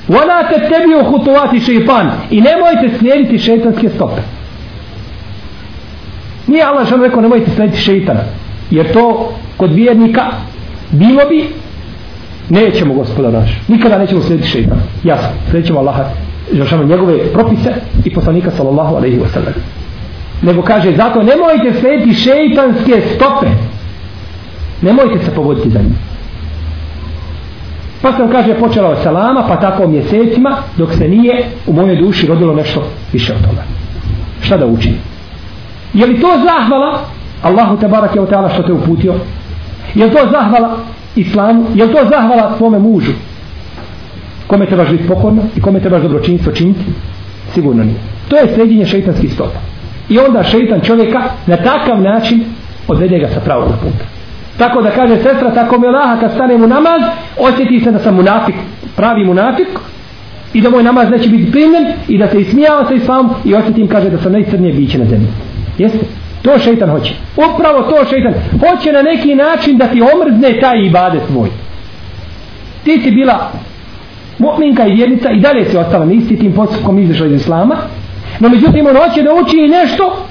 Vala te tebi uhutovati šeitan i nemojte slijediti šeitanske stope. Nije Allah što rekao nemojte slediti šeitana. Jer to kod vjernika bilo bi nećemo gospoda naš. Nikada nećemo slediti šeitana. Jasno. Slijedit ćemo Allaha Žešanu njegove propise i poslanika sallallahu alaihi wa sallam. Nego kaže zato nemojte slediti šeitanske stope. Nemojte se povoditi za njim. Pa sam kaže počela od salama pa tako mjesecima dok se nije u mojoj duši rodilo nešto više od toga. Šta da učinim? Je li to zahvala Allahu te barake o teala što te uputio? Je li to zahvala islamu? Je li to zahvala tvome mužu? Kome trebaš biti pokorno i kome trebaš dobročinstvo činiti? Sigurno nije. To je sredinje šeitanskih stopa. I onda šeitan čovjeka na takav način odvede ga sa pravog puta. Tako da kaže sestra, tako mi Allaha kad stane mu namaz, osjeti se da sam munafik, pravi munafik, i da moj namaz neće biti primljen, i da se ismijava sa islamom, i osjetim, kaže, da sam najcrnije biće na zemlji. Jeste? To šeitan hoće. Upravo to šeitan. Hoće na neki način da ti omrzne taj ibadet tvoj. Ti si bila mu'minka i vjernica i dalje si ostala nisi tim postupkom izašla iz islama. No međutim on hoće da uči nešto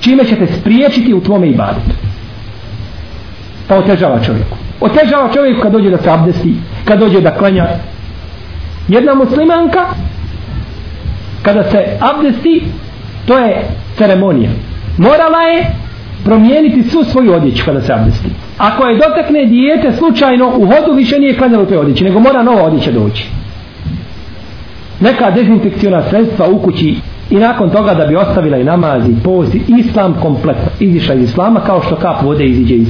čime će te spriječiti u tvome ibadetu. Pa otežava čovjeku. Otežava čovjeku kad dođe da se abdesti, kad dođe da klanja. Jedna muslimanka kada se abdesti to je ceremonija morala je promijeniti svu svoju odjeću kada se abdesti. Ako je dotakne dijete slučajno u hodu više nije klanjalo te odjeće, nego mora nova odjeća doći. Neka dezinfekciona sredstva u kući i nakon toga da bi ostavila i namaz i post i islam kompletno izišla iz islama kao što kap vode iziđe iz,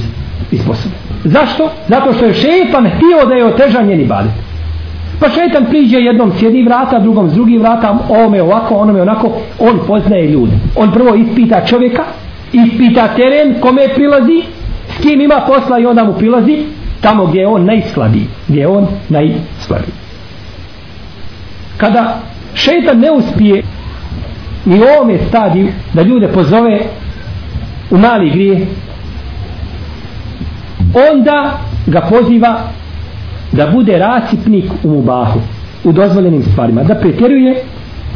iz posude. Zašto? Zato što je šeitan htio da je otežan njeni badet. Pa šetan priđe jednom s jednih vrata, drugom s drugih vrata, ovome ovako, onome onako, on poznaje ljude. On prvo ispita čovjeka, ispita teren, kome prilazi, s kim ima posla i onda mu prilazi, tamo gdje je on najslabiji, gdje je on najslabiji. Kada šetan ne uspije ni u ovome stadiju da ljude pozove u mali grije, onda ga poziva da bude rasipnik u mubahu u dozvoljenim stvarima da pretjeruje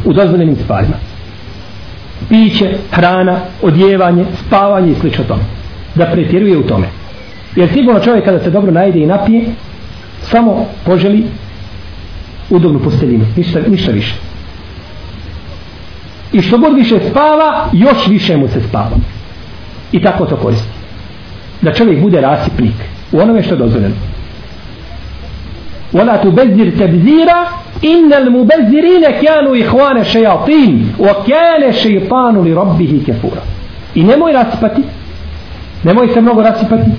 u dozvoljenim stvarima piće, hrana, odjevanje spavanje i slično tome da pretjeruje u tome Jer sigurno čovjek kada se dobro najde i napije, samo poželi udobnu posteljinu, ništa, ništa više. I što god više spava, još više mu se spava. I tako to koristi. Da čovjek bude rasipnik u onome što je dozvoljeno. ولا تبذر تبذيرا إن المبذرين كانوا إخوان الشياطين وكان الشيطان لربه كفورا I nemoj rasipati, nemoj se mnogo rasipati,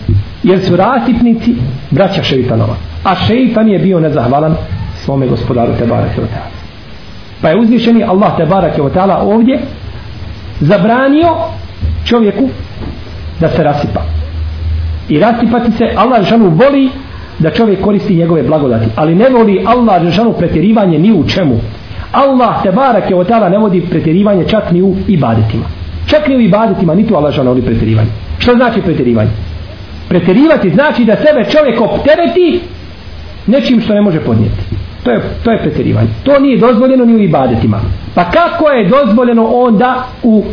jer su rasipnici braća šeitanova. A šeitan je bio nezahvalan svome gospodaru Tebara Kjotala. Pa je uzvišeni Allah Tebara Kjotala ovdje zabranio čovjeku da se rasipa. I rasipati se Allah žanu voli da čovjek koristi njegove blagodati. Ali ne voli Allah Žešanu pretjerivanje ni u čemu. Allah te barak je od tada ne vodi pretjerivanje čak ni u ibadetima. Čak ni u ibadetima, ni tu Allah Žešanu vodi pretjerivanje. Što znači pretjerivanje? Pretjerivati znači da sebe čovjek optereti nečim što ne može podnijeti. To je, to je pretjerivanje. To nije dozvoljeno ni u ibadetima. Pa kako je dozvoljeno onda u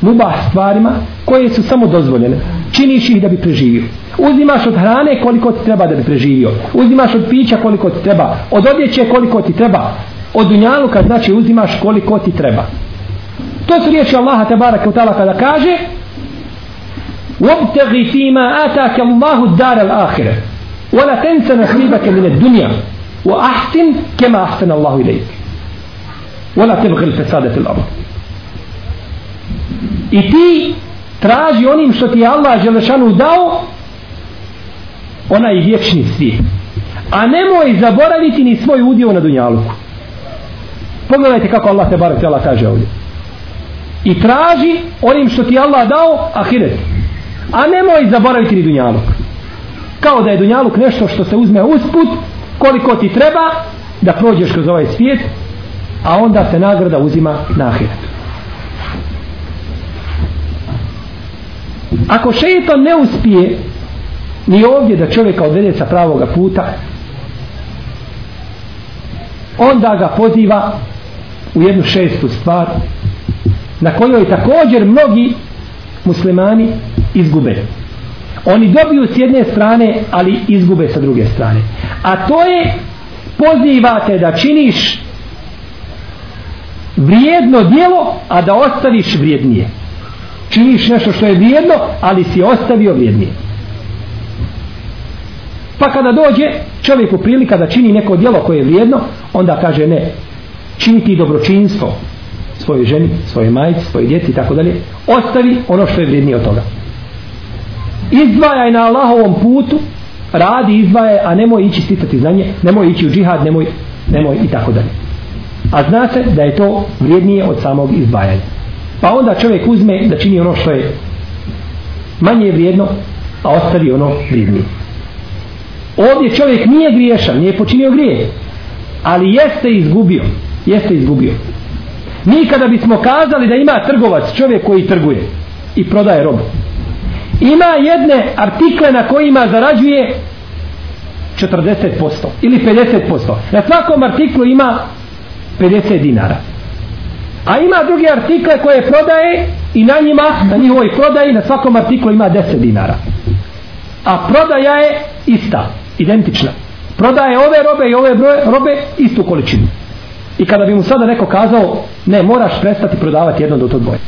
mubah stvarima koje su samo dozvoljene? Činiš ih da bi preživio. Uzimaš od hrane koliko ti treba da bi preživio. Uzimaš od pića koliko ti treba. Od odjeće koliko ti treba. Od dunjaluka znači uzimaš koliko ti treba. To su riječi Allaha te baraka u tala kada kaže وَبْتَغِ فِي مَا آتَاكَ اللَّهُ الدَّارَ الْآخِرَ وَلَا تَنْسَ نَصِيبَكَ مِنَ الدُّنْيَا وَأَحْسِنْ كَمَا أَحْسَنَ اللَّهُ إِلَيْكَ وَلَا تَبْغِ الْفَسَادَ فِي الْأَرْضِ I ti traži onim što ti je Allah Želešanu dao onaj vječni svijet. A nemoj zaboraviti ni svoj udio na dunjaluku. Pogledajte kako Allah te barak tjela kaže ovdje. I traži onim što ti Allah dao ahiret. A nemoj zaboraviti ni dunjaluk. Kao da je dunjaluk nešto što se uzme usput, koliko ti treba da prođeš kroz ovaj svijet, a onda se nagrada uzima na ahiretu. Ako šeitan ne uspije ni ovdje da čovjeka odvede sa pravoga puta, onda ga poziva u jednu šestu stvar na kojoj također mnogi muslimani izgube. Oni dobiju s jedne strane, ali izgube sa druge strane. A to je pozivate da činiš vrijedno dijelo, a da ostaviš vrijednije činiš nešto što je vrijedno, ali si ostavio vrijednije. Pa kada dođe čovjeku prilika da čini neko djelo koje je vrijedno, onda kaže ne, čini ti dobročinstvo svojoj ženi, svojoj majici, svojoj djeci i tako dalje, ostavi ono što je vrijednije od toga. Izdvajaj na Allahovom putu, radi, izdvajaj, a nemoj ići sticati znanje, nemoj ići u džihad, nemoj, nemoj i tako dalje. A zna se da je to vrijednije od samog izdvajanja. Pa onda čovjek uzme da čini ono što je manje vrijedno, a ostavi ono vrijednije. Ovdje čovjek nije griješan, nije počinio grije, ali jeste izgubio. Jeste izgubio. Mi kada bismo kazali da ima trgovac, čovjek koji trguje i prodaje robu, ima jedne artikle na kojima zarađuje 40% ili 50%. Na svakom artiklu ima 50 dinara. A ima drugi artikle koje prodaje i na njima, na njihovoj prodaji, na svakom artiklu ima 10 dinara. A prodaja je ista, identična. Prodaje ove robe i ove broje, robe istu količinu. I kada bi mu sada neko kazao, ne, moraš prestati prodavati jedno do to dvoje.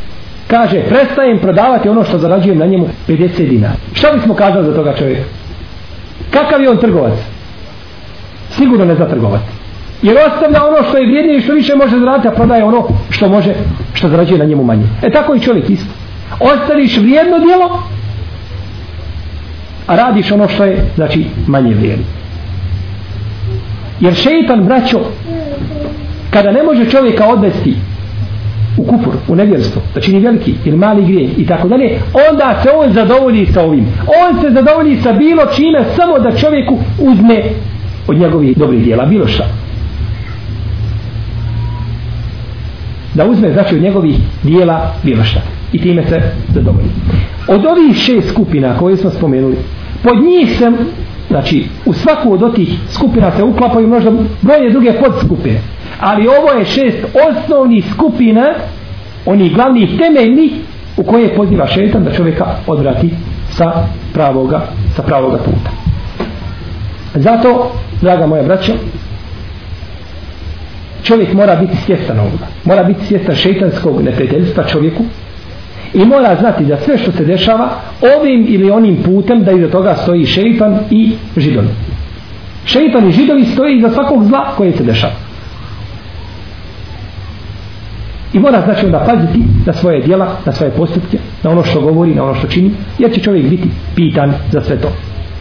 Kaže, prestajem prodavati ono što zarađujem na njemu 50 dinara. Šta bismo kazali za toga čovjeka? Kakav je on trgovac? Sigurno ne za trgovati. Jer ostavlja ono što je vrijednije i što više može zaraditi, a prodaje ono što može, što zarađuje na njemu manje. E tako i čovjek isto. Ostaviš vrijedno djelo, a radiš ono što je, znači, manje vrijedno. Jer šeitan, braćo, kada ne može čovjeka odvesti u kufur, u nevjerstvo, da čini veliki ili mali grije i tako dalje, onda se on zadovolji sa ovim. On se zadovolji sa bilo čime, samo da čovjeku uzme od njegovih dobrih dijela, bilo šta. Da uzme znači od njegovih dijela bilo šta. I time se zadovolji. Od ovih šest skupina koje smo spomenuli pod njih se znači u svaku od otih skupina se uklapaju možda brojne druge podskupine. Ali ovo je šest osnovnih skupina onih glavnih temeljnih u koje poziva šetan da čovjeka odvrati sa pravoga sa pravoga puta. Zato draga moja braća čovjek mora biti svjestan ovoga. Mora biti svjestan šeitanskog neprijateljstva čovjeku i mora znati da sve što se dešava ovim ili onim putem da iza toga stoji šeitan i židovi. Šeitan i židovi stoji iza svakog zla koje se dešava. I mora znači onda paziti na svoje dijela, na svoje postupke na ono što govori, na ono što čini jer će čovjek biti pitan za sve to.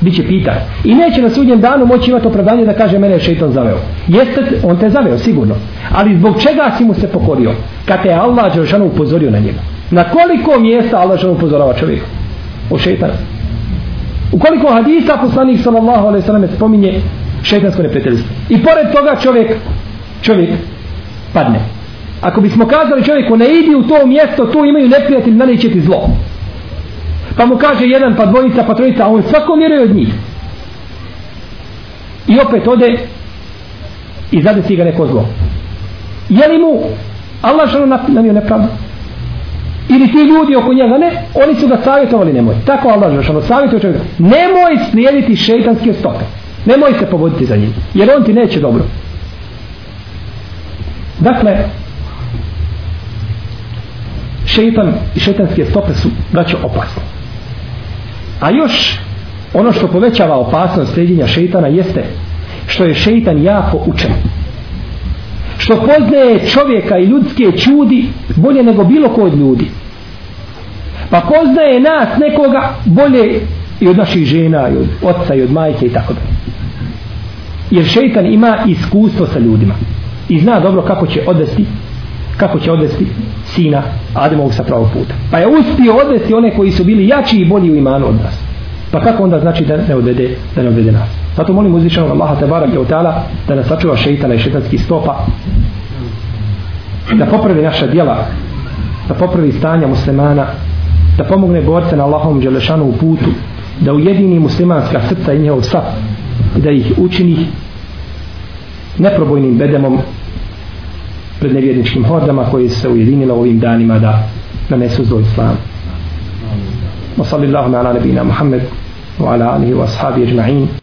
Biće pitan. I neće na sudnjem danu moći imati opravdanje da kaže mene je šeitan zaveo. Jeste, on te zaveo, sigurno. Ali zbog čega si mu se pokorio? Kad te Allah Đelšanu upozorio na njega. Na koliko mjesta Allah Đelšanu upozorava čovjeka? O šeitana. U koliko hadisa poslanik sallallahu alaihi sallam spominje šeitansko neprijateljstvo. I pored toga čovjek, čovjek padne. Ako bismo kazali čovjeku ne idi u to mjesto, tu imaju neprijatelj, naniće ti zlo. Pa mu kaže jedan, pa dvojica, pa trojica, a on svakom vjeruje od njih. I opet ode i zadesi ga neko zlo. Je li mu Allah što namio nepravdu? Ili ti ljudi oko njega ne, oni su ga savjetovali, nemoj. Tako Allah što savjetuje čovjeka. Nemoj slijediti šeitanske stope. Nemoj se povoditi za njim. Jer on ti neće dobro. Dakle, šeitan i šeitanske stope su, braćo, opasne. A još ono što povećava opasnost sredinja šeitana jeste što je šeitan jako učen. Što poznaje čovjeka i ljudske čudi bolje nego bilo ko od ljudi. Pa poznaje nas nekoga bolje i od naših žena, i od oca, i od majke i tako dalje. Jer šeitan ima iskustvo sa ljudima. I zna dobro kako će odvesti kako će odvesti sina Ademovog sa pravog puta. Pa je uspio odvesti one koji su bili jači i bolji u imanu od nas. Pa kako onda znači da ne odvede, da ne odvede nas? Zato molim uzvišenog Allaha tebara i ta'ala da nas sačuva šeitana i šeitanskih stopa da popravi naša djela da popravi stanja muslimana da pomogne borce na Allahom Đelešanu u putu da ujedini muslimanska srca i njihov sap i da ih učini neprobojnim bedemom pred nevjerničkim hordama koji se ujedinila ovim danima da nanesu zlo islamu وصلى اللهم على نبينا محمد وعلى آله وأصحابه أجمعين